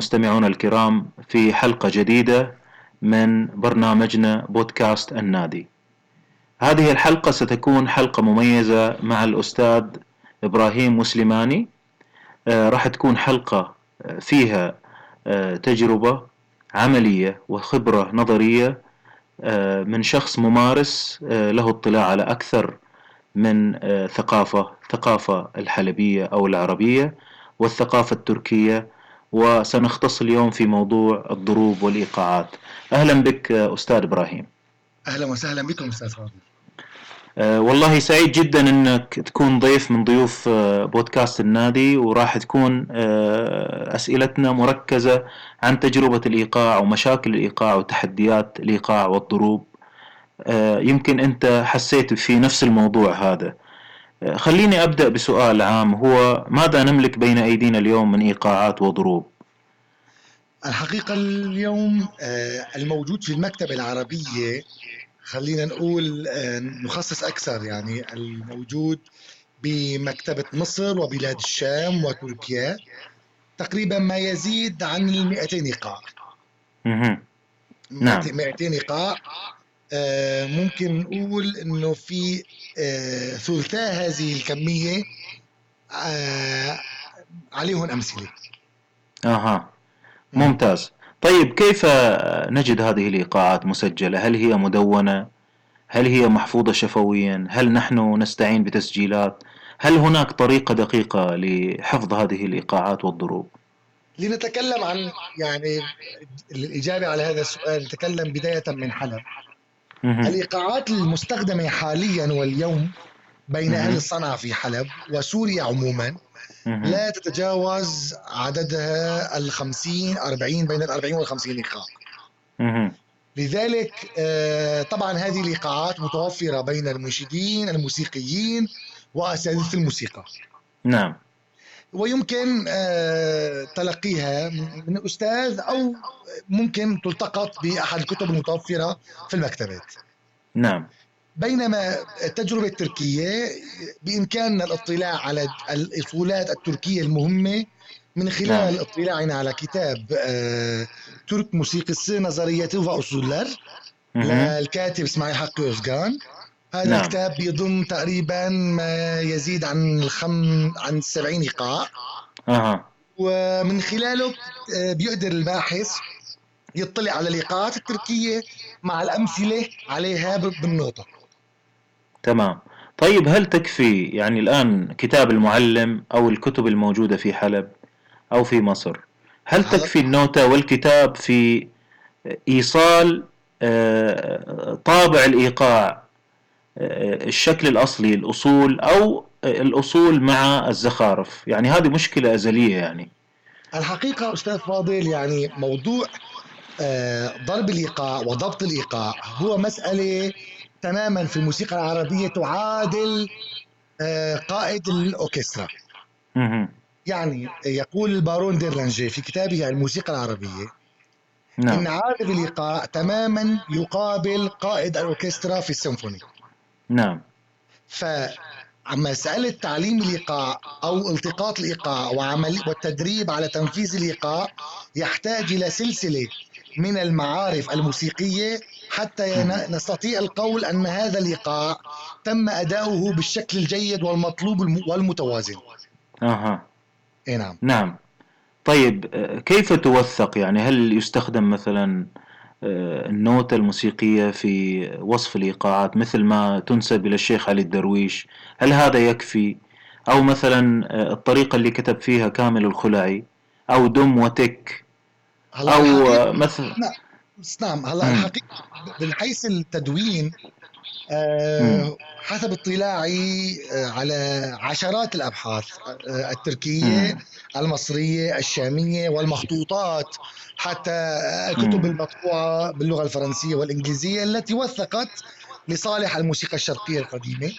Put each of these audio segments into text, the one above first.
المستمعون الكرام في حلقة جديدة من برنامجنا بودكاست النادي. هذه الحلقة ستكون حلقة مميزة مع الأستاذ إبراهيم مسلماني. آه، راح تكون حلقة فيها آه، تجربة عملية وخبرة نظرية آه، من شخص ممارس له اطلاع على أكثر من ثقافة، ثقافة الحلبية أو العربية والثقافة التركية وسنختص اليوم في موضوع الضروب والإيقاعات. أهلا بك أستاذ إبراهيم. أهلا وسهلا بكم أستاذ فاضل أه والله سعيد جدا إنك تكون ضيف من ضيوف أه بودكاست النادي وراح تكون أه أسئلتنا مركزة عن تجربة الإيقاع ومشاكل الإيقاع وتحديات الإيقاع والضروب. يمكن أنت حسيت في نفس الموضوع هذا. خليني أبدأ بسؤال عام هو ماذا نملك بين أيدينا اليوم من إيقاعات وضروب؟ الحقيقة اليوم آه، الموجود في المكتبة العربية خلينا نقول آه، نخصص أكثر يعني الموجود بمكتبة مصر وبلاد الشام وتركيا تقريبا ما يزيد عن ال 200 إيقاع. نعم 200 إيقاع آه، ممكن نقول إنه في آه، ثلثاء هذه الكمية آه، عليهم أمثلة. أها. ممتاز. طيب كيف نجد هذه الإيقاعات مسجلة؟ هل هي مدونة؟ هل هي محفوظة شفويا؟ هل نحن نستعين بتسجيلات؟ هل هناك طريقة دقيقة لحفظ هذه الإيقاعات والضروب؟ لنتكلم عن يعني الإجابة على هذا السؤال نتكلم بداية من حلب. الايقاعات المستخدمة حاليا واليوم بين أهل الصنعة في حلب وسوريا عموما لا تتجاوز عددها ال 50 40 بين ال 40 وال 50 ايقاع لذلك آه، طبعا هذه الايقاعات متوفرة بين المنشدين الموسيقيين وأساتذة الموسيقى. نعم. ويمكن آه، تلقيها من أستاذ أو ممكن تلتقط بأحد الكتب المتوفرة في المكتبات. نعم. بينما التجربة التركية بإمكاننا الاطلاع على الأصولات التركية المهمة من خلال نعم. اطلاعنا على كتاب آه، ترك موسيقى نظريته وأصولر للكاتب اسماعيل حقي أوزغان. هذا نعم. الكتاب بيضم تقريبا ما يزيد عن الخم عن 70 ايقاع أها. ومن خلاله آه، بيقدر الباحث يطلع على الايقاعات التركية مع الأمثلة عليها بالنوطه تمام. طيب هل تكفي يعني الآن كتاب المعلم أو الكتب الموجودة في حلب أو في مصر؟ هل تكفي النوتة والكتاب في إيصال آه، طابع الإيقاع الشكل الأصلي الأصول أو الأصول مع الزخارف. يعني هذه مشكلة أزلية يعني. الحقيقة أستاذ فاضل يعني موضوع آه، ضرب الإيقاع وضبط الإيقاع هو مسألة تماما في الموسيقى العربية تعادل آه، قائد الأوركسترا. يعني يقول البارون ديرلانجي في كتابه عن الموسيقى العربية نعم. إن عازف الإيقاع تماما يقابل قائد الأوركسترا في السيمفوني. نعم. فمسألة تعليم الإيقاع أو التقاط الإيقاع وعمل والتدريب على تنفيذ الإيقاع يحتاج إلى سلسلة من المعارف الموسيقية حتى نستطيع القول أن هذا الإيقاع تم أداؤه بالشكل الجيد والمطلوب والمتوازن. أها. إيه نعم. نعم. طيب كيف توثق؟ يعني هل يستخدم مثلا آه، النوتة الموسيقية في وصف الإيقاعات مثل ما تنسب إلى الشيخ علي الدرويش. هل هذا يكفي؟ أو مثلا آه، الطريقة اللي كتب فيها كامل الخلعي أو دم وتك أو مثل نعم, نعم، هلا الحقيقة من حيث التدوين أه حسب اطلاعي على عشرات الأبحاث التركية المصرية الشامية والمخطوطات حتى الكتب المطبوعة باللغة الفرنسية والإنجليزية التي وثقت لصالح الموسيقى الشرقية القديمة.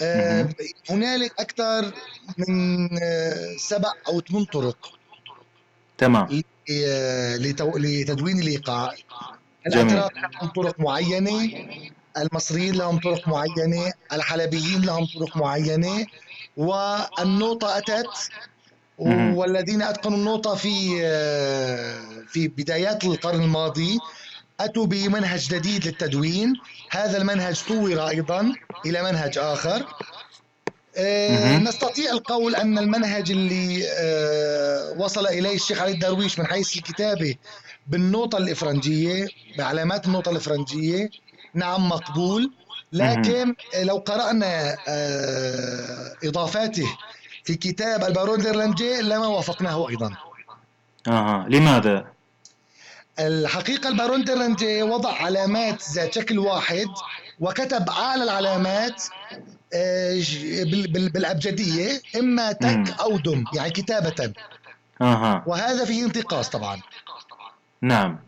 آه، هنالك أكثر من آه، سبع أو ثمان طرق تمام. آه، لتدوين الإيقاع. الأتراك لهم طرق معينة المصريين لهم طرق معينة الحلبيين لهم طرق معينة والنوطة أتت. والذين أتقنوا النوطة في آه، في بدايات القرن الماضي أتوا بمنهج جديد للتدوين هذا المنهج طور أيضا إلى منهج آخر آه،. نستطيع القول أن المنهج اللي آه، وصل إليه الشيخ علي الدرويش من حيث الكتابة بالنوطة الإفرنجية بعلامات النوطة الإفرنجية نعم مقبول. لكن لو قرأنا آه، إضافاته في كتاب البارون ديرلانجي لما وافقناه أيضا. أها لماذا؟ الحقيقة البارون ديرلانجي وضع علامات ذات شكل واحد وكتب أعلى العلامات آه، بالأبجدية إما. تك أو دم يعني كتابة. أها. وهذا فيه انتقاص طبعا. نعم.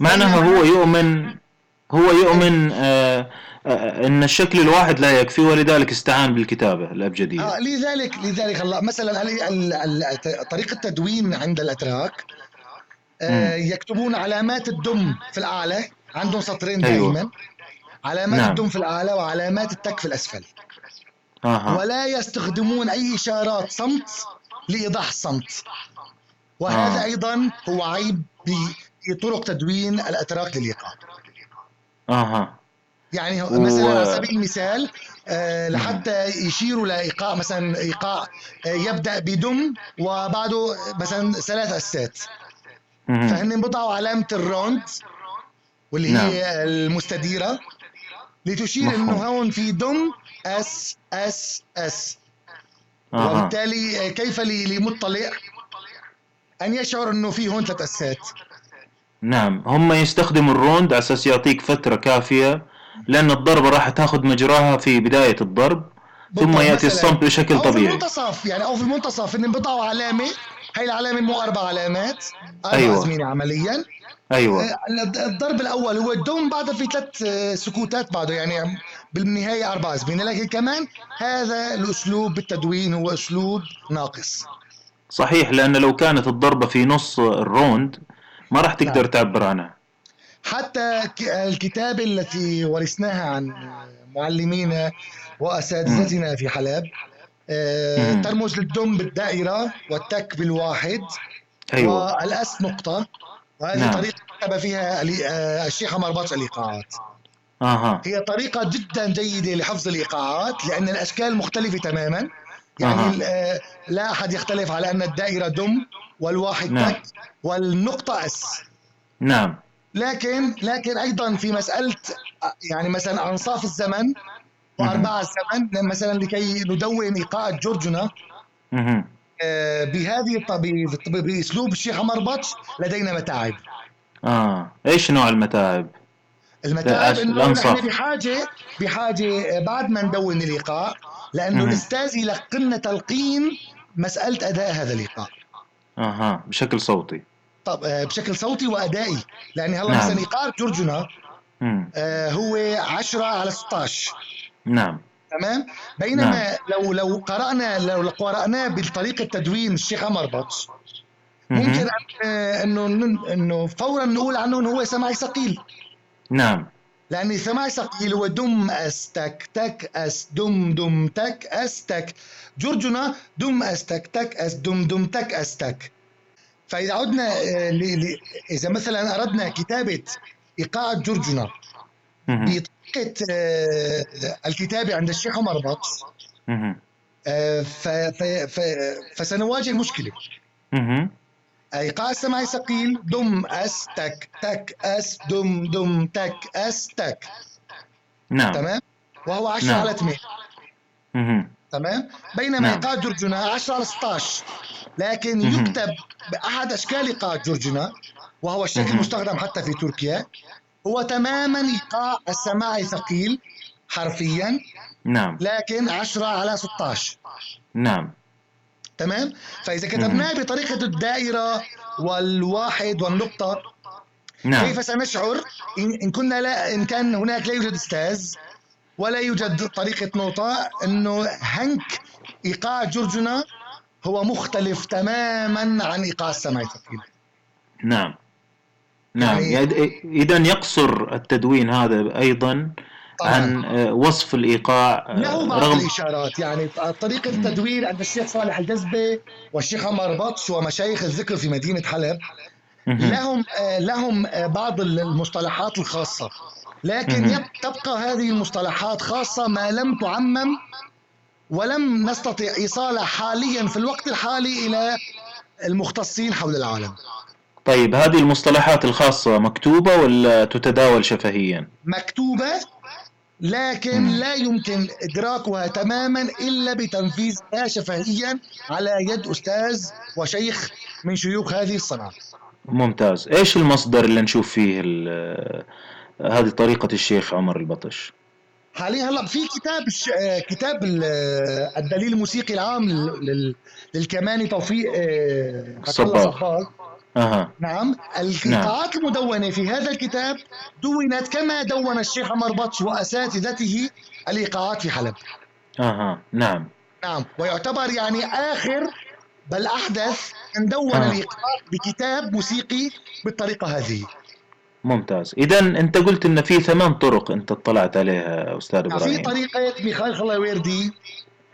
معناها هو يؤمن هو يؤمن آه آه إن الشكل الواحد لا يكفي ولذلك استعان بالكتابة الأبجدية آه لذلك لذلك هلا مثلا طريقة التدوين عند الأتراك آه. يكتبون علامات الدم في الأعلى عندهم سطرين أيوة. دائما علامات نعم. الدم في الأعلى وعلامات التك في الأسفل أها ولا يستخدمون أي إشارات صمت لإيضاح الصمت وهذا آه. أيضا هو عيب ب- في طرق تدوين الأتراك للإيقاع أها يعني و- مثلا على سبيل المثال آه، لحتى يشيروا لايقاع مثلا إيقاع آه، يبدأ بدم وبعده مثلا ثلاث أسات. فهن بضعوا علامة الروند واللي نعم. هي المستديرة لتشير مفهوم. إنه هون في دم أس أس أس أها وبالتالي كيف لمطلع أن يشعر إنه في هون ثلاث أسات نعم. هم يستخدموا الروند على أساس يعطيك فترة كافية لأن الضربة راح تاخذ مجراها في بداية الضرب ثم يأتي. الصمت بشكل أو في طبيعي. المنتصف يعني أو في المنتصف إن بضعوا علامه هي العلامة مو أربع علامات أربع أيوة. عمليا. أيوه. آه، الضرب الأول هو الدوم بعدها في ثلاث آه، سكوتات بعده يعني بالنهاية أربع أزمنة. لكن كمان هذا الأسلوب بالتدوين هو أسلوب ناقص. صحيح لأن لو كانت الضربة في نص الروند ما راح تقدر نعم. تعبر عنها حتى الكتابة التي ورثناها عن معلمينا وأساتذتنا في حلب آه،. ترمز للدم بالدائرة والتك بالواحد أيوه والأس نقطة وهذه نعم. طريقة كتب فيها آه، الشيخ عمر بطش الإيقاعات أها هي طريقة جدا جيدة لحفظ الإيقاعات لأن الأشكال مختلفة تماما يعني آه، لا أحد يختلف على أن الدائرة دم والواحد نعم. تك والنقطة أس نعم لكن لكن أيضا في مسألة يعني مثلا أنصاف الزمن وأرباع الزمن مثلا لكي ندون إيقاع جورجنا. آه، بهذه الط- ب- ب- بأسلوب الشيخ عمر بطش لدينا متاعب آه إيش نوع المتاعب؟ المتاعب إنه. نحن بحاجه بحاجة آه، بعد ما ندون الإيقاع لأنه. الأستاذ يلقنا تلقين مسألة أداء هذا الايقاع أها بشكل صوتي. طب آه، بشكل صوتي وأدائي. لأن هلا نعم. مثلا ايقاع جورجنا. آه، هو 10 على 16 نعم. تمام؟ بينما لو لو قرأنا لو قرأناه بطريقة تدوين الشيخ عمر بطش. ممكن آه، أنه أنه فورا نقول عنه إنه هو سماعي ثقيل. نعم. لأن سماعي ثقيل هو دم اس تك أس دم دم تك اس تك جورجنا دم اس تك أس دم دم تك اس تك فإذا عدنا آه، إذا مثلا أردنا كتابة إيقاع جورجنا مهم. بطريقة آه، الكتابة عند الشيخ عمر مهم. آه، فسنواجه مشكلة. إيقاع السماعي ثقيل دم أس تك تك أس دم دم تك أس تك نعم تمام وهو 10 نعم. على 8 مهم. تمام بينما نعم. إيقاع جورجنا 10 على 16 لكن. يكتب بأحد أشكال إيقاع جورجنا وهو الشكل. المستخدم حتى في تركيا هو تماما إيقاع السماعي ثقيل حرفيا نعم لكن 10 على 16 نعم تمام؟ فإذا كتبناه بطريقة الدائرة والواحد والنقطة نعم. كيف سنشعر؟ إن كنا لا إن كان هناك لا يوجد أستاذ ولا يوجد طريقة نوطة إنه هنك إيقاع جورجنا هو مختلف تماما عن إيقاع الثقيل نعم. نعم. يعني- اذا يقصر التدوين هذا أيضا عن آه، وصف الإيقاع آه، له بعض رغم الاشارات يعني طريقة التدوير عند الشيخ صالح الجزبه والشيخ عمر بطش ومشايخ الذكر في مدينة حلب. لهم آه، لهم آه، بعض المصطلحات الخاصة لكن تبقى هذه المصطلحات خاصة ما لم تعمم ولم نستطع ايصالها حاليا في الوقت الحالي إلى المختصين حول العالم طيب هذه المصطلحات الخاصة مكتوبة ولا تتداول شفهيا؟ مكتوبة لكن. لا يمكن إدراكها تماما إلا بتنفيذها شفهيا على يد أستاذ وشيخ من شيوخ هذه الصنعه. ممتاز إيش المصدر اللي نشوف فيه هذه طريقة الشيخ عمر البطش حاليا هلا في كتاب الش... كتاب ال- الدليل الموسيقي العام لل... لل... للكماني توفيق آه، صباغ. أها. نعم. القطاعات المدونة في هذا الكتاب دونت كما دون الشيخ عمر بطش وأساتذته الإيقاعات في حلب. أها. نعم. نعم. ويعتبر يعني آخر بل أحدث من دون آه. الإيقاع بكتاب موسيقي بالطريقة هذه. ممتاز. اذا أنت قلت إن في ثمان طرق أنت اطلعت عليها أستاذ في إبراهيم. طريقة ميخائيل خلاويردي.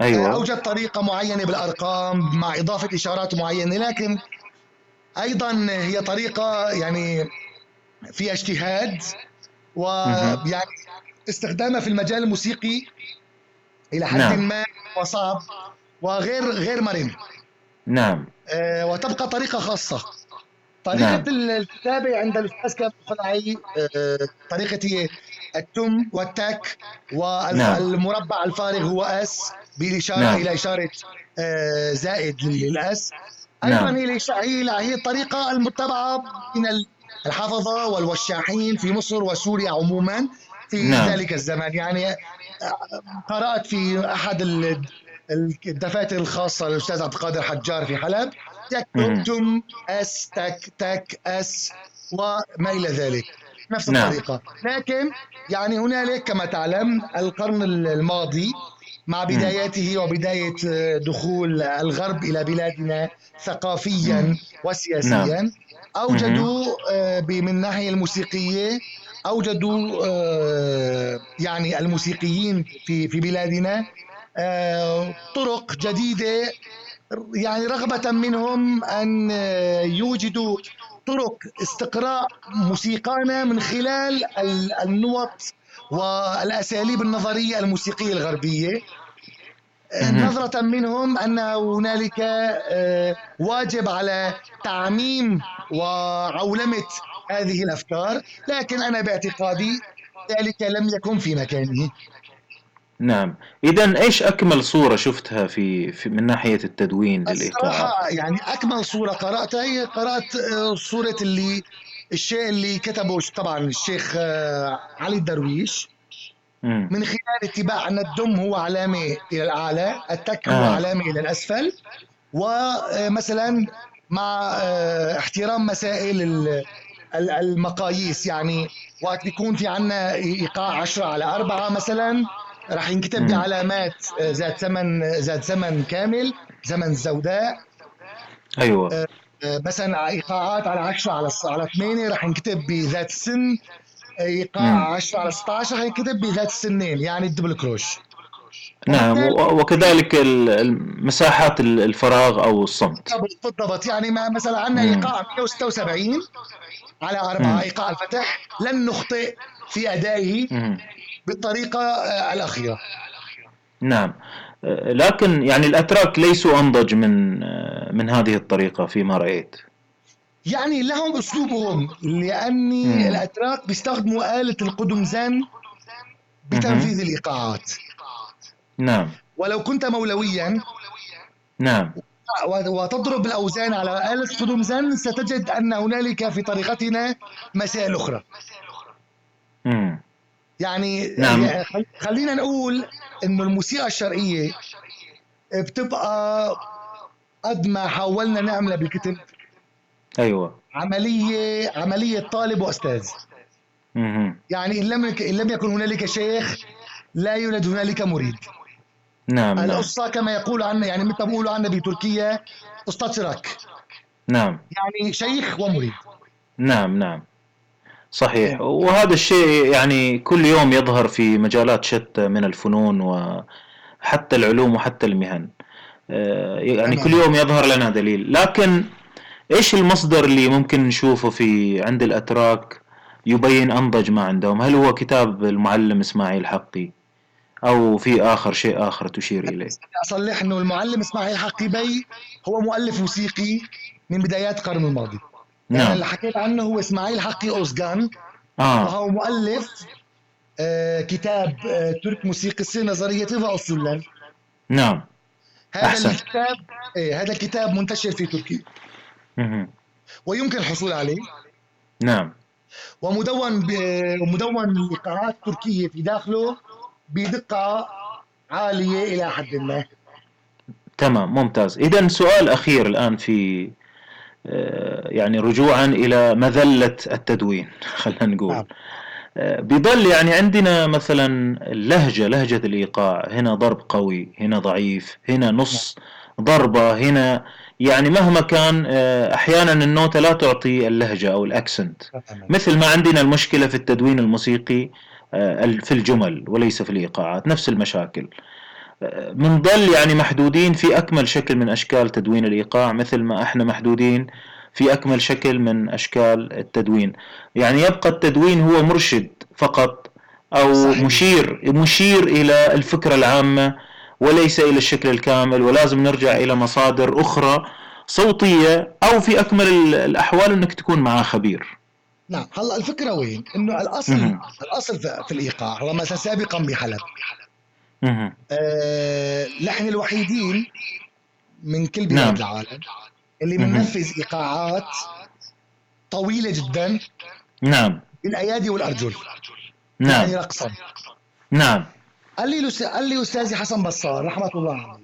أيوه. أوجد طريقة معينة بالأرقام مع إضافة إشارات معينة لكن أيضا هي طريقة يعني فيها اجتهاد. ويعني استخدامها في المجال الموسيقي إلى حد نعم. ما وصعب وغير غير مرن نعم آه، وتبقى طريقة خاصة طريقة نعم. الكتابة عند الأستاذ كامل الخلعي آه، طريقة هي التم والتك نعم. والمربع الفارغ هو أس بالإشارة نعم. إلى إشارة آه، زائد للأس أيضا نعم. هي هي الطريقة المتبعة من ال- الحفظة والوشاحين في مصر وسوريا عموما في نعم. ذلك الزمان يعني آه، قرأت في ال- الدفاتر الخاصة للأستاذ عبد القادر حجار في حلب مهم. يكتب تم أس تك تك أس وما إلى ذلك نفس نعم. الطريقة لكن يعني هنالك كما تعلم القرن الماضي مع بداياته وبداية دخول الغرب إلى بلادنا ثقافيا وسياسيا. أوجدوا آه، من الناحية الموسيقية أوجدوا آه، يعني الموسيقيين في في بلادنا آه، طرق جديدة يعني رغبة منهم أن آه، يوجدوا طرق استقراء موسيقانا من خلال ال- النمط والأساليب النظرية الموسيقية الغربية. آه، مهم. نظرة منهم أن هنالك آه، واجب على تعميم وعولمة هذه الأفكار لكن أنا باعتقادي ذلك لم يكن في مكانه. نعم. اذا إيش أكمل صورة شفتها في, في من ناحية التدوين للايقاع يعني أكمل صورة قرأتها هي قرأت آه، صورة اللي الشيء اللي كتبه طبعا الشيخ آه، علي الدرويش. مم. من خلال اتباع أن الدم هو علامة إلى الأعلى التك هو آه. علامة إلى الأسفل ومثلا مع آه، احترام مسائل ال- ال- المقاييس يعني وقت بيكون في عنا إيقاع 10 على 4 مثلا راح ينكتب مم. بعلامات آه، ذات زمن ذات زمن كامل زمن الزوداء أيوه مثلا إيقاعات على 10 على على 8 راح ينكتب بذات السن ايقاع مم. 10 على 16 راح ينكتب بذات السنين يعني الدبل كروش نعم وكذلك ال- ال- مساحات ال- الفراغ أو الصمت بالضبط يعني ما مثلا عندنا. ايقاع 176 على مم. أربعة ايقاع الفتح لن نخطئ في أدائه. بالطريقة آه، الأخيرة نعم آه، لكن يعني الأتراك ليسوا أنضج من آه، من هذه الطريقة فيما رأيت يعني لهم أسلوبهم لأني مم. الأتراك بيستخدموا آلة القدمزان بتنفيذ الإيقاعات نعم ولو كنت مولويا نعم وتضرب الأوزان على آلة قدمزان ستجد أن هنالك في طريقتنا مسائل أخرى مم. يعني نعم. يعني خل- خلينا نقول أنه الموسيقى الشرقية بتبقى قد ما حاولنا نعملها بالكتب أيوه. عملية عملية طالب وأستاذ. مهم. يعني إن لم إن لم يكن هنالك شيخ لا يولد هنالك مريد. نعم نعم. القصة كما يقول عنا يعني مثل ما بيقولوا عنا بتركيا شراك. نعم. يعني شيخ ومريد. نعم نعم. صحيح. وهذا الشيء يعني كل يوم يظهر في مجالات شتى من الفنون وحتى العلوم وحتى المهن. آه، يعني كل يوم يظهر لنا دليل. لكن إيش المصدر اللي ممكن نشوفه في عند الأتراك يبين أنضج ما عندهم؟ هل هو كتاب المعلم إسماعيل حقي أو في آخر شيء آخر تشير إليه؟ أصلح إنه المعلم إسماعيل حقي بي هو مؤلف موسيقي من بدايات القرن الماضي. نعم. يعني اللي حكيت عنه هو إسماعيل حقي أوزغان. آه. وهو مؤلف آه كتاب آه ترك موسيقى نظرية وأصولا نعم. هذا أحسن. الكتاب إيه هذا الكتاب منتشر في تركيا. ويمكن الحصول عليه. نعم. ومدون ومدون لقاءات تركية في داخله بدقة عالية إلى حد ما. تمام ممتاز. إذا سؤال أخير الآن في آه، يعني رجوعا إلى مذلة التدوين خلينا نقول. نعم. آه، بيظل يعني عندنا مثلا اللهجة لهجة الإيقاع هنا ضرب قوي هنا ضعيف هنا نص. ضربة هنا. يعني مهما كان آه، أحيانا النوتة لا تعطي اللهجة أو الأكسنت. مثل ما عندنا المشكلة في التدوين الموسيقي في الجمل وليس في الإيقاعات نفس المشاكل. بنضل يعني محدودين في أكمل شكل من أشكال تدوين الإيقاع مثل ما إحنا محدودين في أكمل شكل من أشكال التدوين. يعني يبقى التدوين هو مرشد فقط أو صحيح. مشير مشير إلى الفكرة العامة وليس إلى الشكل الكامل ولازم نرجع إلى مصادر أخرى صوتية أو في أكمل الأحوال أنك تكون معاه خبير. نعم. هلا الفكرة وين؟ أنه الأصل م- الأصل في الإيقاع هو مثلا سابقا بحلب. آه نحن الوحيدين من كل بلاد نعم. العالم اللي بننفذ إيقاعات طويلة جدا نعم. بالأيادي والأرجل. نعم. يعني رقصا. نعم. قال لي لس... قال لي أستاذي حسن بصار رحمة الله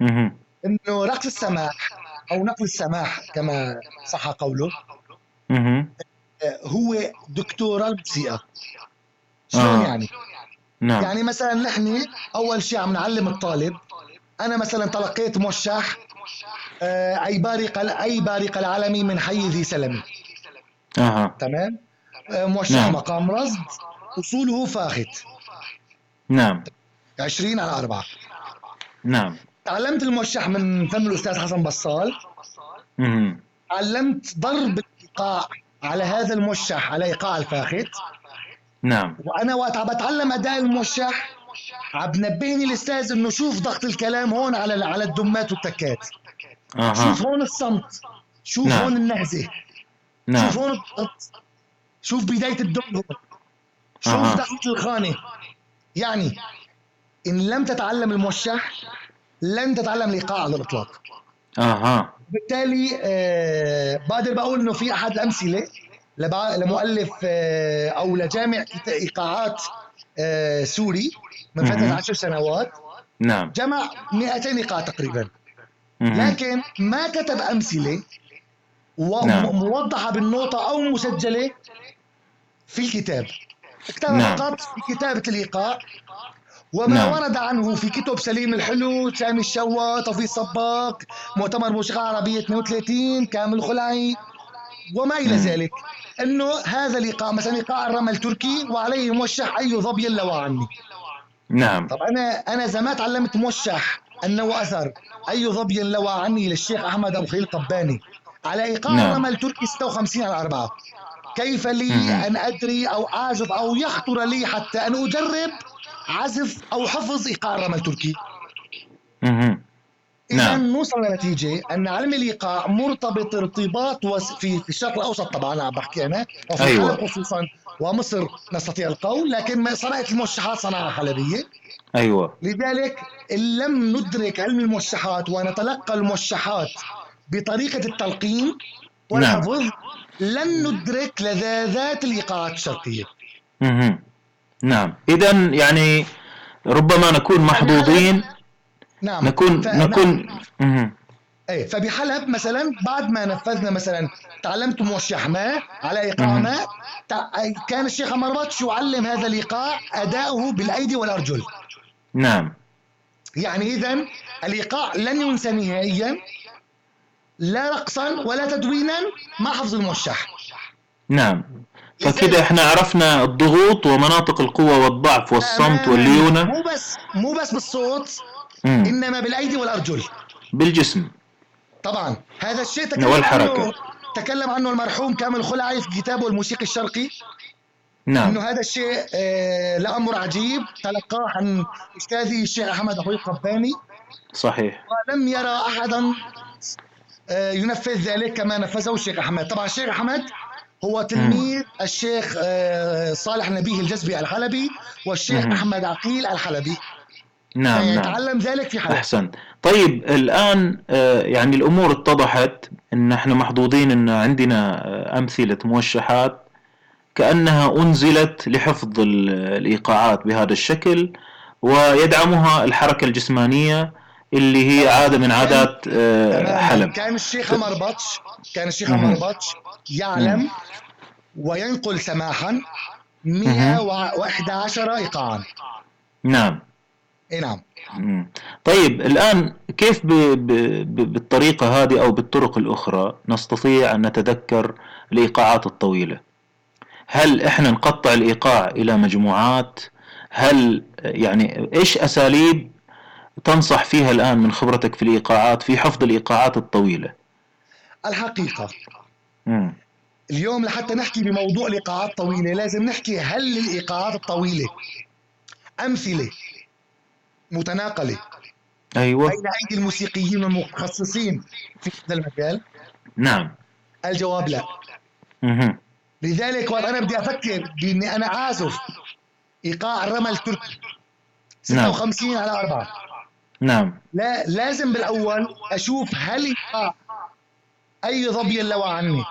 عليه إنه رقص السماح أو نقل السماح كما صح قوله. هو دكتوراه الموسيقى شلون آه. يعني؟ نعم. يعني مثلا نحن أول شيء عم نعلم الطالب أنا مثلا تلقيت موشح آه، أي بارق أي بارق العالمي من حي ذي سلمي أها تمام آه، موشح نعم. مقام رصد أصوله فاخت نعم. 20 على 4 نعم. تعلمت الموشح من فم الأستاذ حسن بصال. أها علمت ضرب الإيقاع على هذا الموشح على إيقاع الفاخت. نعم. وأنا وقت عم بتعلم أداء الموشح عم بنبهني الأستاذ إنه شوف ضغط الكلام هون على على الدمات والتكات. أه. شوف هون الصمت شوف نعم. هون النهزة. نعم. شوف هون الضغط. شوف بداية الدم شوف أه. دخلة الخانة. يعني إن لم تتعلم الموشح لن تتعلم الايقاع على الإطلاق. أها. بالتالي آه بقدر بقول إنه في أحد الامثله لمؤلف آه أو لجامع إيقاعات آه سوري من فترة عشر سنوات نعم. جمع 200 إيقاع تقريبا. لكن ما كتب أمثلة وموضحه نعم. بالنوطه أو مسجلة في الكتاب. اكتب نعم. فقط في كتابة الإيقاع وما نعم. ورد عنه في كتب سليم الحلو سامي الشواط توفيق صباق مؤتمر موسيقى عربية 32 كامل خلعي وما إلى ذلك إنه هذا الإيقاع مثلا إيقاع الرمل التركي وعليه موشح أي ظبي لوى عني نعم طب أنا أنا زمان تعلمت موشح أنه أثر أي ظبي لوى عني للشيخ أحمد أبو خليل قباني على إيقاع نعم. الرمل التركي 56 على 4 كيف لي مم. أن أدري أو أعزف أو يخطر لي حتى أن أجرب عزف أو حفظ إيقاع الرمل التركي إذا نعم. نوصل لنتيجة أن علم الإيقاع مرتبط ارتباط. في في الشرق الأوسط طبعا عم بحكي أنا وفي أيوة. خصوصا ومصر نستطيع القول لكن صناعة الموشحات صناعة حلبية أيوة لذلك إن لم ندرك علم الموشحات ونتلقى الموشحات بطريقة التلقين والحفظ نعم. لن ندرك لذاذات الإيقاعات الشرقية مه. نعم. إذا يعني ربما نكون محظوظين. نعم. نكون ف... نكون نعم. إيه فبحلب مثلا بعد ما نفذنا مثلا تعلمت موشح ما على ايقاع ما كان الشيخ عمر بطش يعلم هذا الايقاع أداؤه بالأيدي والأرجل. نعم. يعني اذا الايقاع لن ينسى نهائيا. لا رقصا ولا تدوينا مع حفظ الموشح. نعم. فكده إحنا عرفنا الضغوط ومناطق القوة والضعف والصمت. والليونة. مو بس مو بس بالصوت مم. إنما بالأيدي والأرجل. بالجسم. طبعا. هذا الشيء تكلم والحركة. عنه تكلم عنه المرحوم كامل خلعي في كتابه الموسيقي الشرقي. نعم. إنه هذا الشيء آه لأمر عجيب. تلقاه عن أستاذي الشيخ أحمد أخوي القباني. صحيح. ولم يرى احدا ينفذ ذلك كما نفذه الشيخ أحمد. طبعا الشيخ أحمد هو تلميذ الشيخ آه صالح نبيه الجزبي الحلبي والشيخ مم. أحمد عقيل الحلبي. نعم نعم. يتعلم ذلك في حلب أحسن طيب الآن آه، يعني الأمور اتضحت أن إحنا محظوظين أن عندنا آه، أمثلة موشحات كأنها أنزلت لحفظ ال- الإيقاعات بهذا الشكل ويدعمها الحركة الجسمانية اللي هي عادة من عادات آه،. حلب كان الشيخ عمر بطش كان الشيخ. عمر بطش يعلم وينقل سماحا 111 ايقاعا. نعم. إي نعم. طيب الآن كيف ب... ب... ب... بالطريقة هذه أو بالطرق الأخرى نستطيع أن نتذكر الإيقاعات الطويلة؟ هل إحنا نقطع الإيقاع إلى مجموعات؟ هل يعني إيش أساليب تنصح فيها الآن من خبرتك في الإيقاعات في حفظ الإيقاعات الطويلة. الحقيقة. مم. اليوم لحتى نحكي بموضوع الإيقاعات الطويله لازم نحكي هل الإيقاعات الطويلة أمثلة متناقلة؟ أيوة. بين أيدي الموسيقيين والمتخصصين في هذا المجال؟ نعم. الجواب لا. مهم. لذلك وقت أنا بدي أفكر بأني أنا أعزف إيقاع الرمل التركي نعم. 56 على 4 نعم. لا لازم بالأول أشوف هل أي ظبي لوى عني.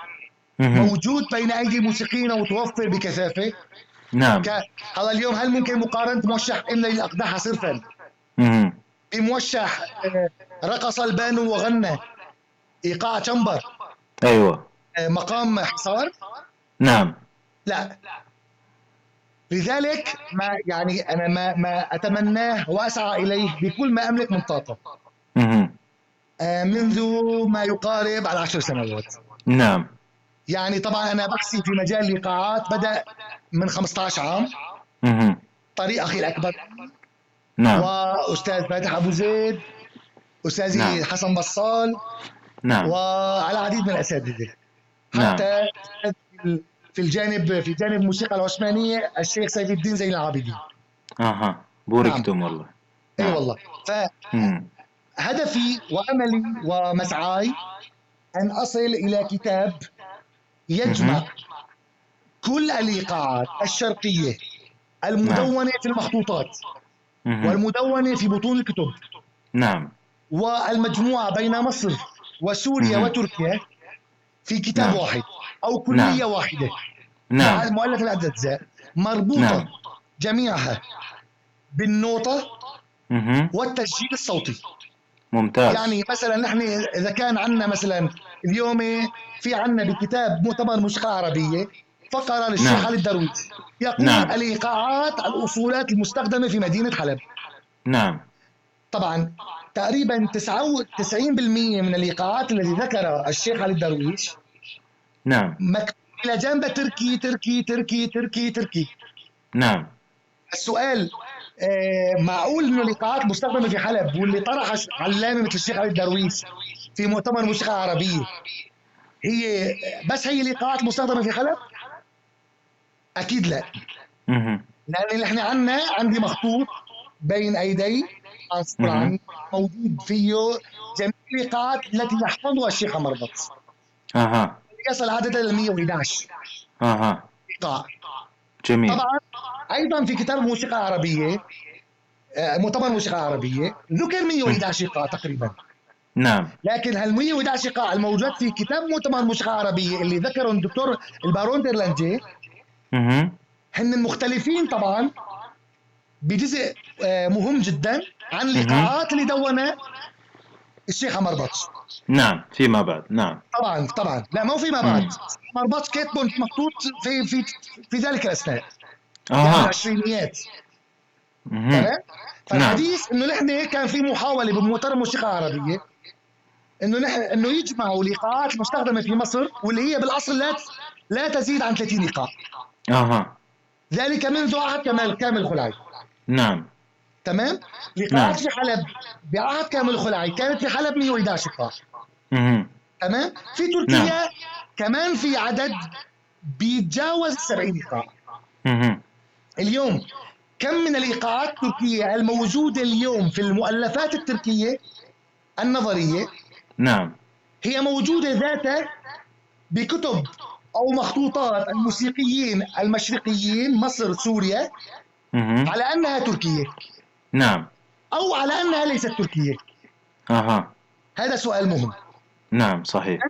موجود بين أيدي الموسيقيين ومتوفر بكثافة. نعم. ك... هذا اليوم هل ممكن مقارنة موشح املى الاقدحه صرفا. بموشح آه، رقص البانو وغنى. إيقاع تشمبر أيوة. آه، مقام حصار. نعم. لا. لذلك ما يعني أنا ما ما أتمناه وأسعى إليه بكل ما أملك من طاقة. آه، منذ ما يقارب على عشر سنوات. نعم. يعني طبعا أنا بحثي في مجال الايقاعات بدأ من 15 عام. مهم. طريق أخي الأكبر. نعم. واستاذ فاتح أبو زيد أستاذي نعم. حسن بصال. نعم. وعلى العديد من الأساتذة. نعم. حتى في الجانب في جانب الموسيقى العثمانية الشيخ سيف الدين زين العابدين أها بوركتم والله أي نعم. والله مم. فهدفي واملي ومسعاي أن أصل إلى كتاب يجمع مهم. كل الايقاعات الشرقية المدونة في المخطوطات مهم. والمدونة في بطون الكتب نعم والمجموعة بين مصر وسوريا مهم. وتركيا في كتاب نعم. واحد أو كلية نعم. واحدة مع نعم المؤلف العدد اجزاء مربوطة نعم. جميعها بالنوتة مهم. والتسجيل الصوتي ممتاز يعني مثلا نحن إذا كان عندنا مثلا اليوم في عندنا بكتاب مؤتمر موسيقى عربية فقره للشيخ نعم. علي الدرويش يقول نعم. الإيقاعات الأصولات المستخدمة في مدينة حلب نعم طبعا تقريبا 99% من الإيقاعات التي ذكرها الشيخ علي الدرويش نعم. مكتوب إلى جنبها تركي تركي تركي تركي تركي. نعم. السؤال آه معقول إنه الايقاعات المستخدمه في حلب واللي طرح علامة مثل الشيخ علي الدرويش في مؤتمر موسيقى عربية هي بس هي الايقاعات المستخدمه في حلب؟ أكيد لا. لأن إحنا عندنا عندي مخطوط بين أيدي موجود فيه جميع الايقاعات التي يحفظها الشيخ عمر بطس. أها. يصل عددا ل 111 أها. جميل. طبعا أيضا في كتاب الموسيقى العربيه آه، مؤتمر الموسيقى العربيه ذكر 111 إيقاع تقريبا. نعم. لكن هال 111 إيقاع الموجود في كتاب مؤتمر الموسيقى العربيه اللي ذكره الدكتور البارون ديرلانجي مهم. هن مختلفين طبعا بجزء آه، مهم جدا عن الإيقاعات اللي دونها الشيخ عمر بطش. نعم فيما بعد نعم. طبعا طبعا. لا مو فيما بعد. بطش كاتبه مخطوط في في في ذلك الأثناء. أها. العشرينيات. تمام؟ فالحديث إنه نحن كان في محاولة بمؤتمر الموسيقى العربيه إنه نحن إنه يجمعوا الايقاعات المستخدمه في مصر واللي هي بالأصل لا لا تزيد عن 30 إيقاع أها. ذلك منذ عهد كمال كامل الخلعي نعم. تمام؟ الإيقاعات في حلب بعهد كامل الخلعي كانت في حلب 111 إيقاع مهم. تمام؟ في تركيا كمان في عدد بيتجاوز 70 إيقاع مهم. اليوم كم من الإيقاعات التركية الموجودة اليوم في المؤلفات التركية النظرية نعم هي موجودة ذاتها بكتب أو مخطوطات الموسيقيين المشرقيين مصر سوريا. على أنها تركية نعم. أو على أنها ليست تركية. أها. هذا سؤال مهم. نعم صحيح.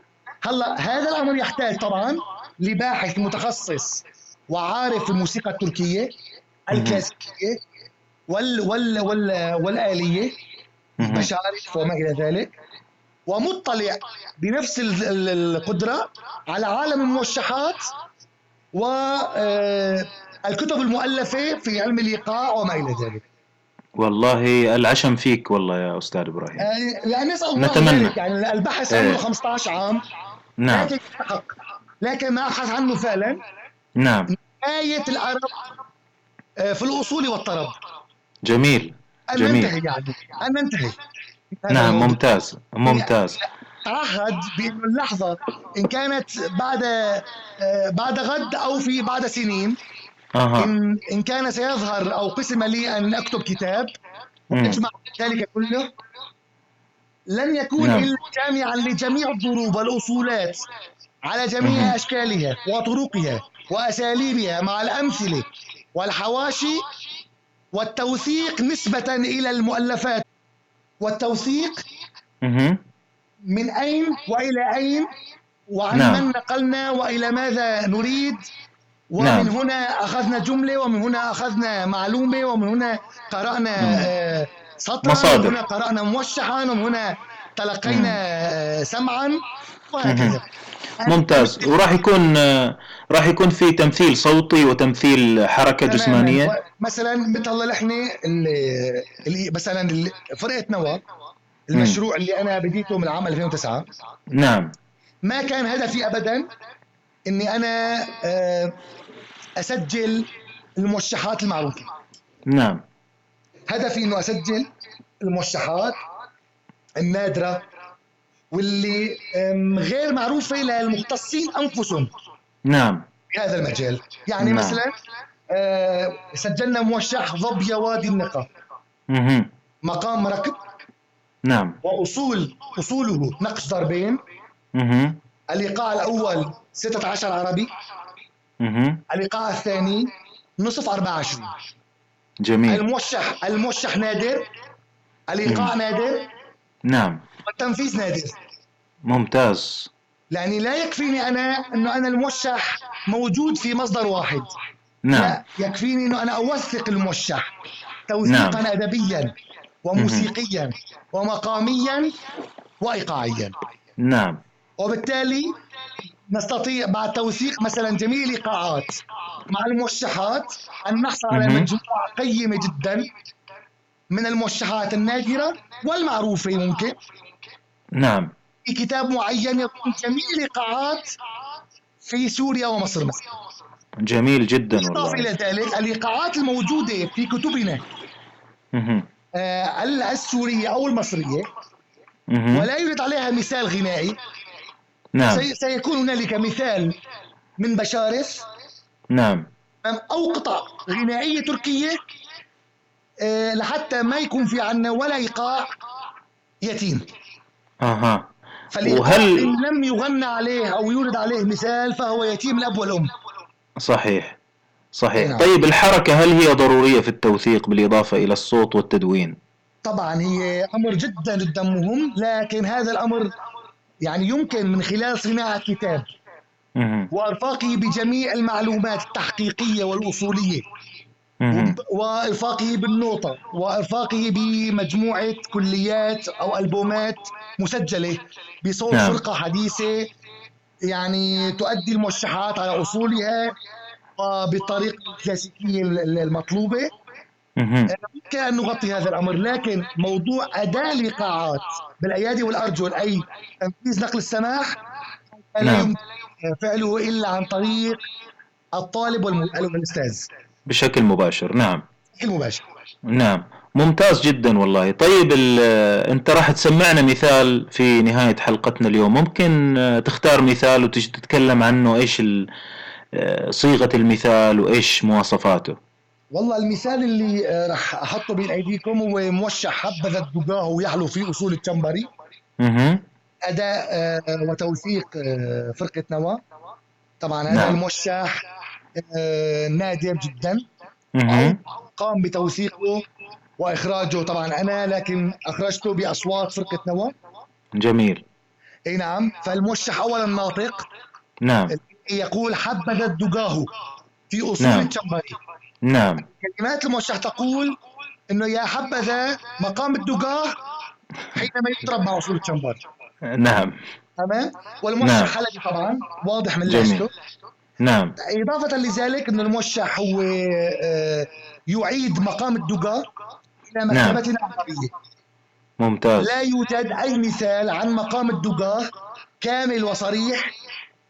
هلا هذا الأمر يحتاج طبعا لباحث متخصص وعارف الموسيقى التركية الكلاسيكية وال وال وال والآلية. مشارف وما إلى ذلك ومطلع بنفس ال- ال- القدرة على عالم الموشحات والكتب المؤلفة في علم الإيقاع وما إلى ذلك. والله العشم فيك والله يا أستاذ إبراهيم. آه، يعني نسأل الله نتمنى. ذلك يعني البحث إيه. عنه 15 عام. نعم. لكن ما أبحث عنه فعلا. نعم. آية العرب آه، في الأصول والطرب. جميل. أن جميل. ننتهي يعني. أن ننتهي. نعم الموضوع. ممتاز. ممتاز. تعهد بأنه اللحظة إن كانت بعد آه، بعد غد أو في بعد سنين أها إن إن كان سيظهر أو قسم لي أن أكتب كتاب مم. يجمع ذلك كله لن يكون نعم. إلا جامعا لجميع الضروب والأصولات على جميع مهم. أشكالها وطرقها وأساليبها مع الأمثلة والحواشي والتوثيق نسبة إلى المؤلفات والتوثيق مهم. من أين وإلى أين وعن نعم. من نقلنا وإلى ماذا نريد ومن نعم. هنا أخذنا جملة ومن هنا أخذنا معلومة ومن هنا قرأنا مم. آه، سطرا مصادر. ومن هنا قرأنا موشحا ومن هنا تلقينا آه، سمعا. وهكذا. ممتاز. وراح يكون آه، راح يكون في تمثيل صوتي وتمثيل حركة تماماً. جسمانية. مثلا مثل نحن اللي اللي- مثلا فرقة نوى المشروع اللي أنا بديته من عام 2009 نعم. ما كان هدفي ابدا إني أنا أسجل الموشحات المعروفة. نعم. هدفي إنه أسجل الموشحات النادرة واللي غير معروفة للمختصين أنفسهم. نعم. في هذا المجال. يعني نعم. مثلا آه، سجلنا موشح ظبي وادي النقا. مهم. مقام ركب نعم. وأصول أصوله نقش ضربين. مهم. الايقاع الأول 16 عربي. الايقاع الثاني نصف 24 جميل. الموشح الموشح نادر. الايقاع نادر. نعم. والتنفيذ نادر. ممتاز. يعني لا يكفيني أنا إنه أنا الموشح موجود في مصدر واحد. نعم. لا يكفيني إنه أنا أوثق الموشح توثيقا نعم. ادبيا وموسيقيا ومقاميا وايقاعيا. نعم. وبالتالي نستطيع بعد توثيق مثلا جميع الايقاعات مع الموشحات أن نحصل على. مجموعة قيمة جدا من الموشحات النادرة والمعروفة ممكن نعم في كتاب معين يكون جميع الايقاعات في سوريا ومصر مثلا جميل جدا والله ذلك الايقاعات الموجودة في كتبنا. آه، السورية أو المصرية مهم. ولا يوجد عليها مثال غنائي نعم. سي- سيكون هنالك مثال من بشارف نعم. أو قطع غنائية تركية آه، لحتى ما يكون في عنا ولا إيقاع يتيم. أها. فالايقاع وهل- إن لم يغنى عليه أو يورد عليه مثال فهو يتيم الأب والأم. صحيح. صحيح. نعم. طيب الحركة هل هي ضرورية في التوثيق بالإضافة إلى الصوت والتدوين؟ طبعا هي أمر جدا جدا مهم لكن هذا الأمر يعني يمكن من خلال صناعة كتاب مهم. وإرفاقه بجميع المعلومات التحقيقية والأصولية مهم. وب- وإرفاقه بالنوطه وإرفاقه بمجموعة كليات أو ألبومات مسجلة بصوت نعم. فرقة حديثة يعني تؤدي الموشحات على أصولها وبالطريقه الكلاسيكيه ال- المطلوبة مهم. يمكن ان نغطي هذا الأمر لكن موضوع اداء الايقاعات بالأيادي والارجل أي تنفيذ نقل السماح لا نعم. يمكن فعله إلا عن طريق الطالب والأستاذ. بشكل مباشر نعم. بشكل مباشر. نعم. ممتاز جدا والله. طيب أنت راح تسمعنا مثال في نهاية حلقتنا اليوم. ممكن تختار مثال وتتكلم عنه إيش صيغة المثال وإيش مواصفاته؟ والله المثال اللي آه، راح أحطه بين أيديكم هو موشح حبذا الدقاه ويحلو في أصول التمبري أها أداء آه، وتوثيق آه، فرقة نوى طبعا هذا نعم. الموشح نادر جدا. قام بتوثيقه وإخراجه. طبعا أنا لكن أخرجته بأصوات فرقة نوى جميل. أي نعم. فالموشح اولا ناطق. نعم. يقول حبذا الدقاه في أصول نعم. التمبري نعم. كلمات الموشح تقول إنه يا حبذا مقام الدقاه حينما يضرب مع اصول الشمبر. نعم. تمام؟ والموشح نعم. حلبي طبعا واضح من لهجته نعم. إضافة لذلك ان الموشح هو آه، يعيد مقام الدقاه إلى. مكتبتنا نعم. العربيه ممتاز. لا يوجد أي مثال عن مقام الدقاه كامل وصريح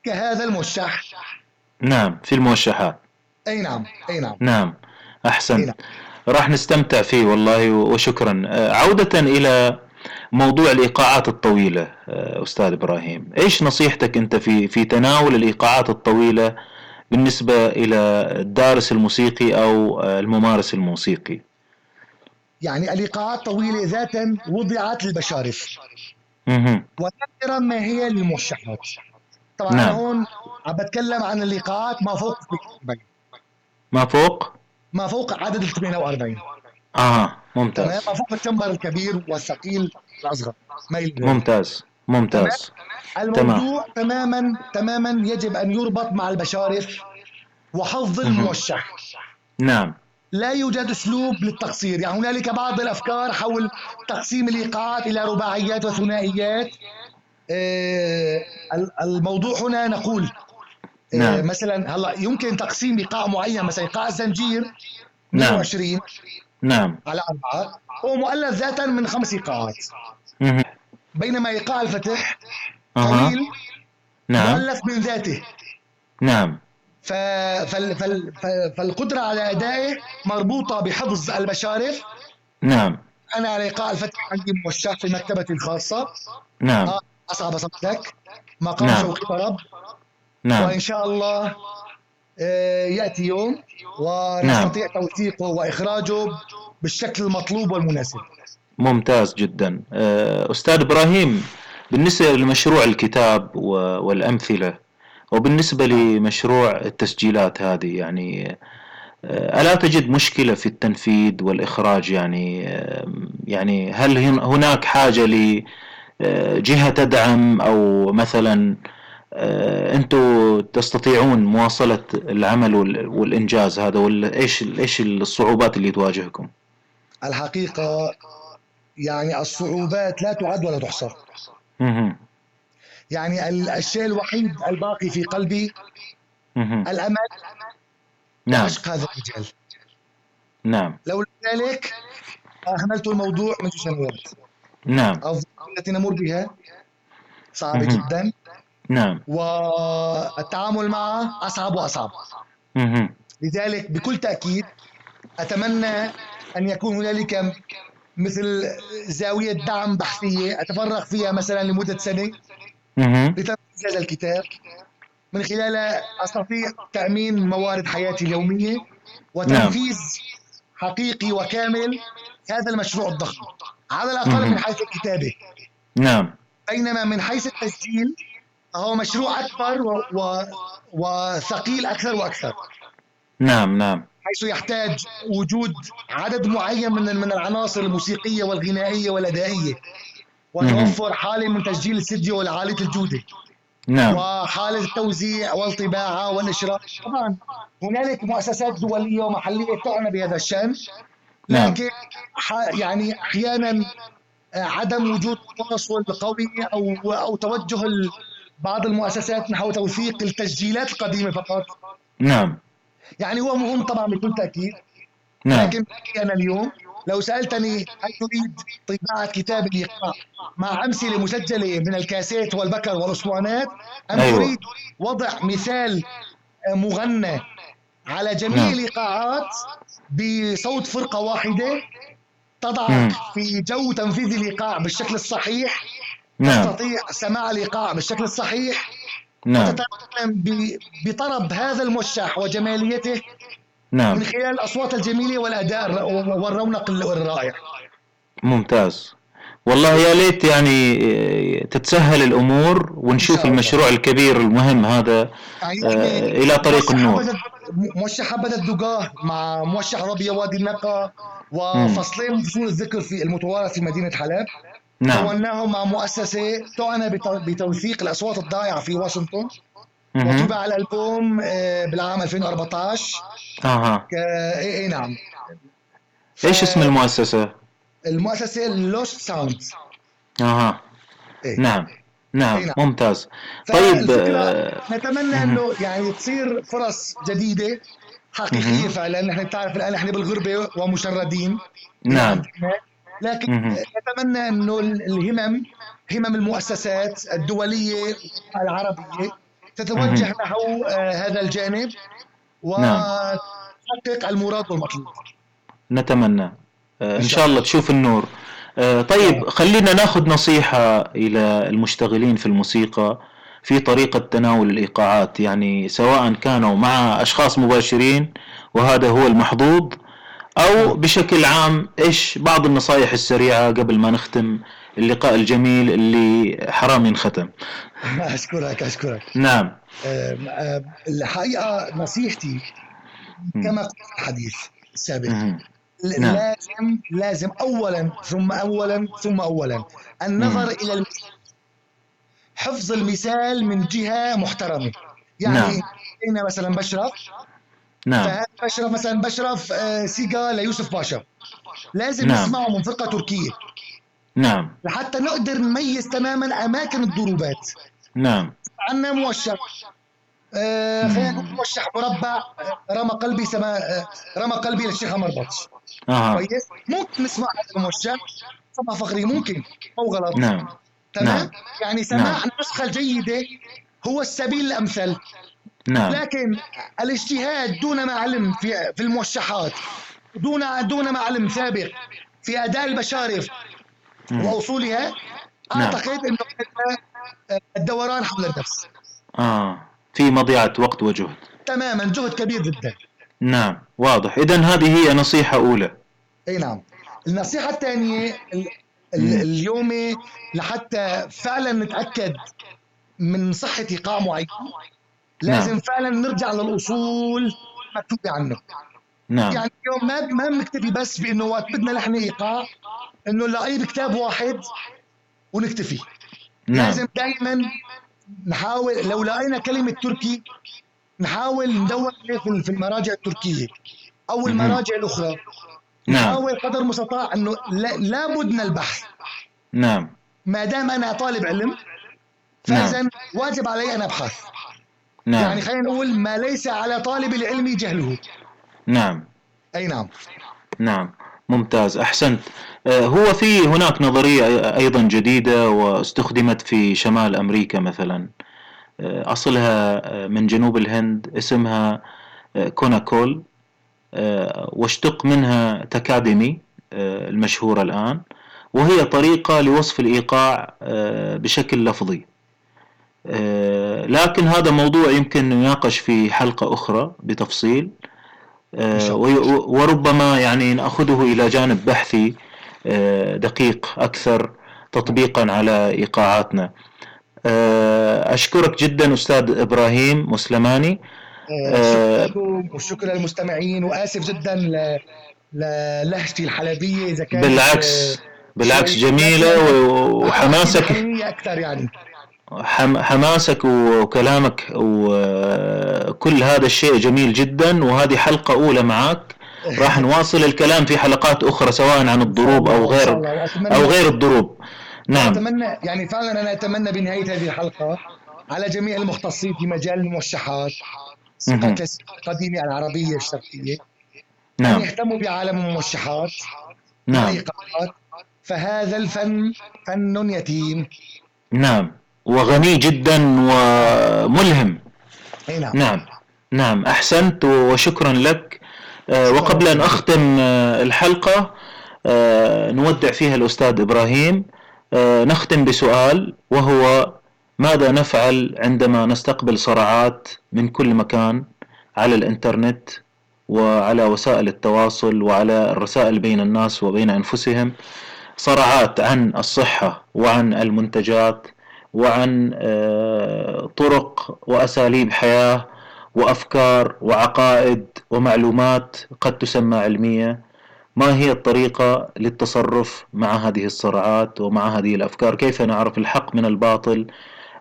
كهذا الموشح نعم في الموشحات أي نعم أي نعم. نعم أحسن. نعم. راح نستمتع فيه والله وشكرا. آه، عودة إلى موضوع الإيقاعات الطويلة آه، أستاذ إبراهيم. إيش نصيحتك أنت في في تناول الإيقاعات الطويلة بالنسبة إلى الدارس الموسيقي أو آه، الممارس الموسيقي؟ يعني الإيقاعات الطويلة ذاتا وضعت للبشارف. ونادرا ما هي للموشحات طبعا نعم. هون عم بتكلم عن الإيقاعات ما فوق ما فوق؟ ما فوق عدد ال 48 آه ممتاز. ما فوق التمبر الكبير والثقيل الأصغر. ممتاز ممتاز. الموضوع تمام. تماما تماما يجب أن يربط مع البشارف وحظ الموشح. نعم. لا يوجد أسلوب للتقصير. يعني هنالك بعض الأفكار حول تقسيم الايقاعات إلى رباعيات وثنائيات. آه الموضوع هنا نقول نعم. آه، مثلا هلا يمكن تقسيم ايقاع معين مثلا ايقاع الزنجير 120 نعم. نعم. على أربعة. هو مؤلف ذاتا من خمس ايقاعات بينما إيقاع الفتح طويل نعم. مؤلف من ذاته. نعم. ف... فال... فال... فالقدرة على أدائه مربوطة بحفظ المشارف. نعم. أنا على إيقاع الفتح عندي موشح في مكتبتي الخاصة. نعم. أصعب أصدق مقام نعم. شوقي طرب نعم. وإن شاء الله آه، يأتي يوم ونستطيع نعم. توثيقه وإخراجه بالشكل المطلوب والمناسب ممتاز جدا آه، أستاذ إبراهيم بالنسبة لمشروع الكتاب والأمثلة وبالنسبة لمشروع التسجيلات هذه يعني آه، ألا تجد مشكلة في التنفيذ والإخراج يعني يعني هل هناك حاجة لجهة تدعم أو مثلا أنتم تستطيعون مواصلة العمل والإنجاز هذا ولا إيش إيش الصعوبات اللي تواجهكم؟ الحقيقة يعني الصعوبات لا تعد ولا تحصى. يعني الشيء الوحيد الباقي في قلبي الأمل نعم عشق هذا الرجال. نعم لولا ذلك أهملت الموضوع منذ سنوات. نعم التي نمر بها صعبة جدا نعم. والتعامل معه أصعب وأصعب. لذلك بكل تأكيد أتمنى أن يكون هنالك مثل زاوية دعم بحثية أتفرغ فيها مثلا لمدة سنة لتنفيذ هذا الكتاب. من خلالها أستطيع تأمين موارد حياتي اليومية وتنفيذ نعم. حقيقي وكامل هذا المشروع الضخم. على الأقل من حيث الكتابة نعم. بينما من حيث التسجيل هو مشروع أكبر و... و... وثقيل أكثر وأكثر. نعم نعم. حيث يحتاج وجود عدد معين من من العناصر الموسيقية والغنائية والأدائية. وتوفر حالة من تسجيل الاستديو العاليه الجودة. نعم. وحالة التوزيع والطباعة والنشر طبعا هنالك مؤسسات دولية ومحلية تعنى بهذا الشأن. نعم. لكن نعم. يعني أحيانا عدم وجود تواصل قوي أو أو توجه بعض المؤسسات نحو توثيق التسجيلات القديمة فقط نعم يعني هو مهم طبعا بكل تأكيد نعم لكن أنا اليوم لو سألتني هل تريد طباعة كتاب الإيقاع مع أمثلة مسجلة من الكاسيت والبكر والأسطوانات أم أيوة. تريد وضع مثال مغنى على جميع نعم. الإيقاعات بصوت فرقة واحدة مم. تضعك في جو تنفيذ الإيقاع بالشكل الصحيح نعم. تستطيع سماع الإيقاع بالشكل الصحيح نعم. ب- بطرب هذا الموشح وجماليته نعم. من خلال الأصوات الجميلة والأداء الر- والرونق الرائع. ممتاز. والله يا ليت يعني آه، تتسهل الأمور ونشوف. المشروع الكبير المهم هذا آه، إلى طريق النور. موشح حبة الدقاه مع موشح ربيع وادي النقا وفصلين من فصول الذكر في المتوارث في مدينة حلب. نعم. كوناهم مع مؤسسة تعنى بت- بتوثيق الأصوات الضائعة في واشنطن. وطبع الألبوم آه، بالعام 2014 أها. ك- إيه إيه نعم. إيش اسم المؤسسة؟ المؤسسة Lost Sound أها. إيه. نعم. نعم. أي نعم. ممتاز. طيب آه، نتمنى إنه يعني تصير فرص جديدة حقيقية. فعلا. نحن بتعرف الآن نحن بالغربة ومشردين. نعم. لكن. نتمنى أنه ال- الهمم همم المؤسسات الدولية العربية تتوجه. نحو آه، هذا الجانب نعم. وتحقق المراد والمطلوب نتمنى آه، إن شاء الله تشوف النور آه، طيب خلينا ناخذ نصيحة إلى المشتغلين في الموسيقى في طريقة تناول الإيقاعات يعني سواء كانوا مع أشخاص مباشرين وهذا هو المحظوظ أو بشكل عام إيش بعض النصائح السريعة قبل ما نختم اللقاء الجميل اللي حرام ينختم أشكرك أشكرك نعم الحقيقة نصيحتي كما قلت في الحديث السابق. نعم. لازم لازم اولا ثم اولا ثم اولا النظر مم. إلى المثال حفظ المثال من جهة محترمة يعني نعم. أنا مثلا بشرف نعم. فهذا بشرف مثلا بشرف آه، سيجا ليوسف باشا. لازم نعم. نسمعه من فرقة تركية. نعم. لحتى نقدر نميز تماما أماكن الضروبات. نعم. عندنا موشح آه خلينا نقول موشح مربع آه، رمى قلبي سما آه، رمى قلبي للشيخ عمر بطش. أها. كويس؟ ممكن نسمع هذا الموشح صبا فخري ممكن. أو غلط. نعم. تمام؟ نعم. يعني سماع نعم. النسخه الجيده هو السبيل الأمثل. نعم. لكن الاجتهاد دون ما علم في في الموشحات دون دون ما علم سابق في أداء البشارف مم. وأصولها نعم. أعتقد إنه الدوران حول النفس. آه. في مضيعة وقت وجهد. تماما جهد كبير جدا. نعم واضح. اذا هذه هي نصيحة أولى. أي نعم. النصيحة الثانية ال- ال- مم. اليوم لحتى فعلا نتأكد من صحة إيقاع معين لازم نعم. فعلا نرجع للأصول مكتوبة عنه نعم. يعني اليوم ما ما بنكتفي بس بإنه وقت بدنا لحن إيقاع إنه نلاقيه بكتاب واحد ونكتفي. نعم. لازم دائما نحاول لو لقينا كلمة تركي نحاول ندور عليه في المراجع التركية أو. المراجع الأخرى. نعم. نحاول قدر المستطاع إنه لا- لابد من البحث. نعم. ما دام أنا طالب علم نعم. فاذا واجب علي أن أبحث. نعم. يعني خلينا نقول ما ليس على طالب العلم جهله. نعم. أي نعم. نعم. ممتاز. أحسنت. آه، هو في هناك نظرية أيضا جديدة واستخدمت في شمال أمريكا مثلا. آه، أصلها آه، من جنوب الهند اسمها كوناكول واشتق منها تكاديمي المشهورة الآن. وهي طريقة لوصف الإيقاع بشكل لفظي. لكن هذا موضوع يمكن نناقش في حلقة أخرى بتفصيل. آه، وربما يعني نأخذه إلى جانب بحثي آه، دقيق أكثر تطبيقا على إيقاعاتنا. آه، أشكرك جدا أستاذ إبراهيم مسلماني. آه، شكرا لكم والشكر للمستمعين وآسف جدا للهجتي الحلبية إذا كانت بالعكس آه، بالعكس جميلة وحماسك. أكثر يعني. حماسك وكلامك وكل هذا الشيء جميل جدا وهذه حلقة أولى معك راح نواصل الكلام في حلقات أخرى سواء عن الضروب أو غير أو غير الضروب. نعم. اتمنى يعني فعلا أنا أتمنى بنهاية هذه الحلقة على جميع المختصين في مجال الموشحات العربية الشرقية. ان نعم يهتموا بعالم الموشحات نعم. فهذا الفن فن يتيم. نعم. وغني جدا وملهم. أي نعم. نعم. نعم. أحسنت وشكرا لك. آه، وقبل أن أختم آه، الحلقة آه، نودع فيها الأستاذ إبراهيم. آه، نختم بسؤال وهو ماذا نفعل عندما نستقبل صراعات من كل مكان على الإنترنت وعلى وسائل التواصل وعلى الرسائل بين الناس وبين أنفسهم؟ صراعات عن الصحة وعن المنتجات وعن آه، طرق وأساليب حياة وأفكار وعقائد ومعلومات قد تسمى علمية. ما هي الطريقة للتصرف مع هذه الصراعات ومع هذه الأفكار؟ كيف نعرف الحق من الباطل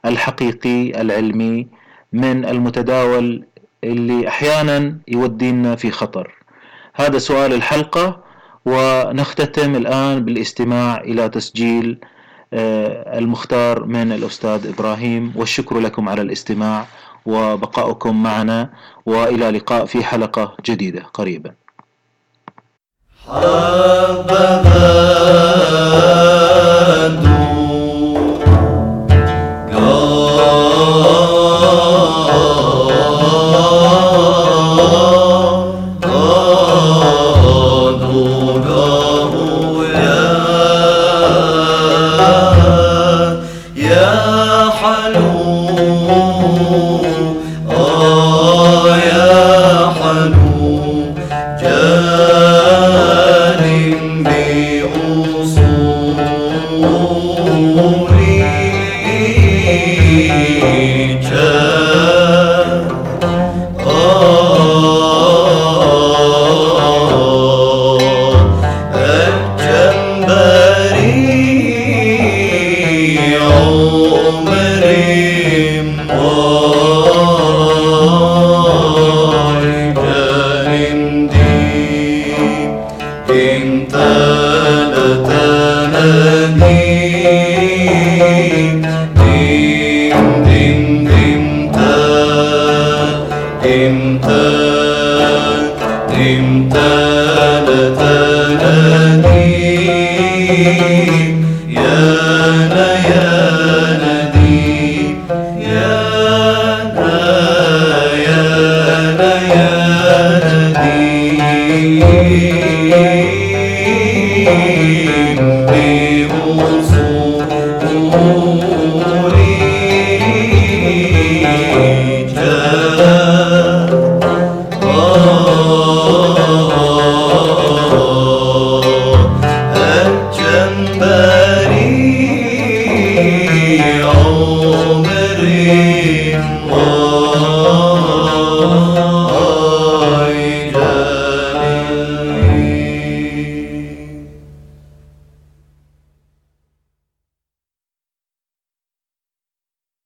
الحقيقي العلمي من المتداول اللي أحيانا يودينا في خطر؟ هذا سؤال الحلقة ونختتم الآن بالاستماع إلى تسجيل المختار من الأستاذ إبراهيم والشكر لكم على الاستماع وبقاؤكم معنا وإلى لقاء في حلقة جديدة قريبا. يا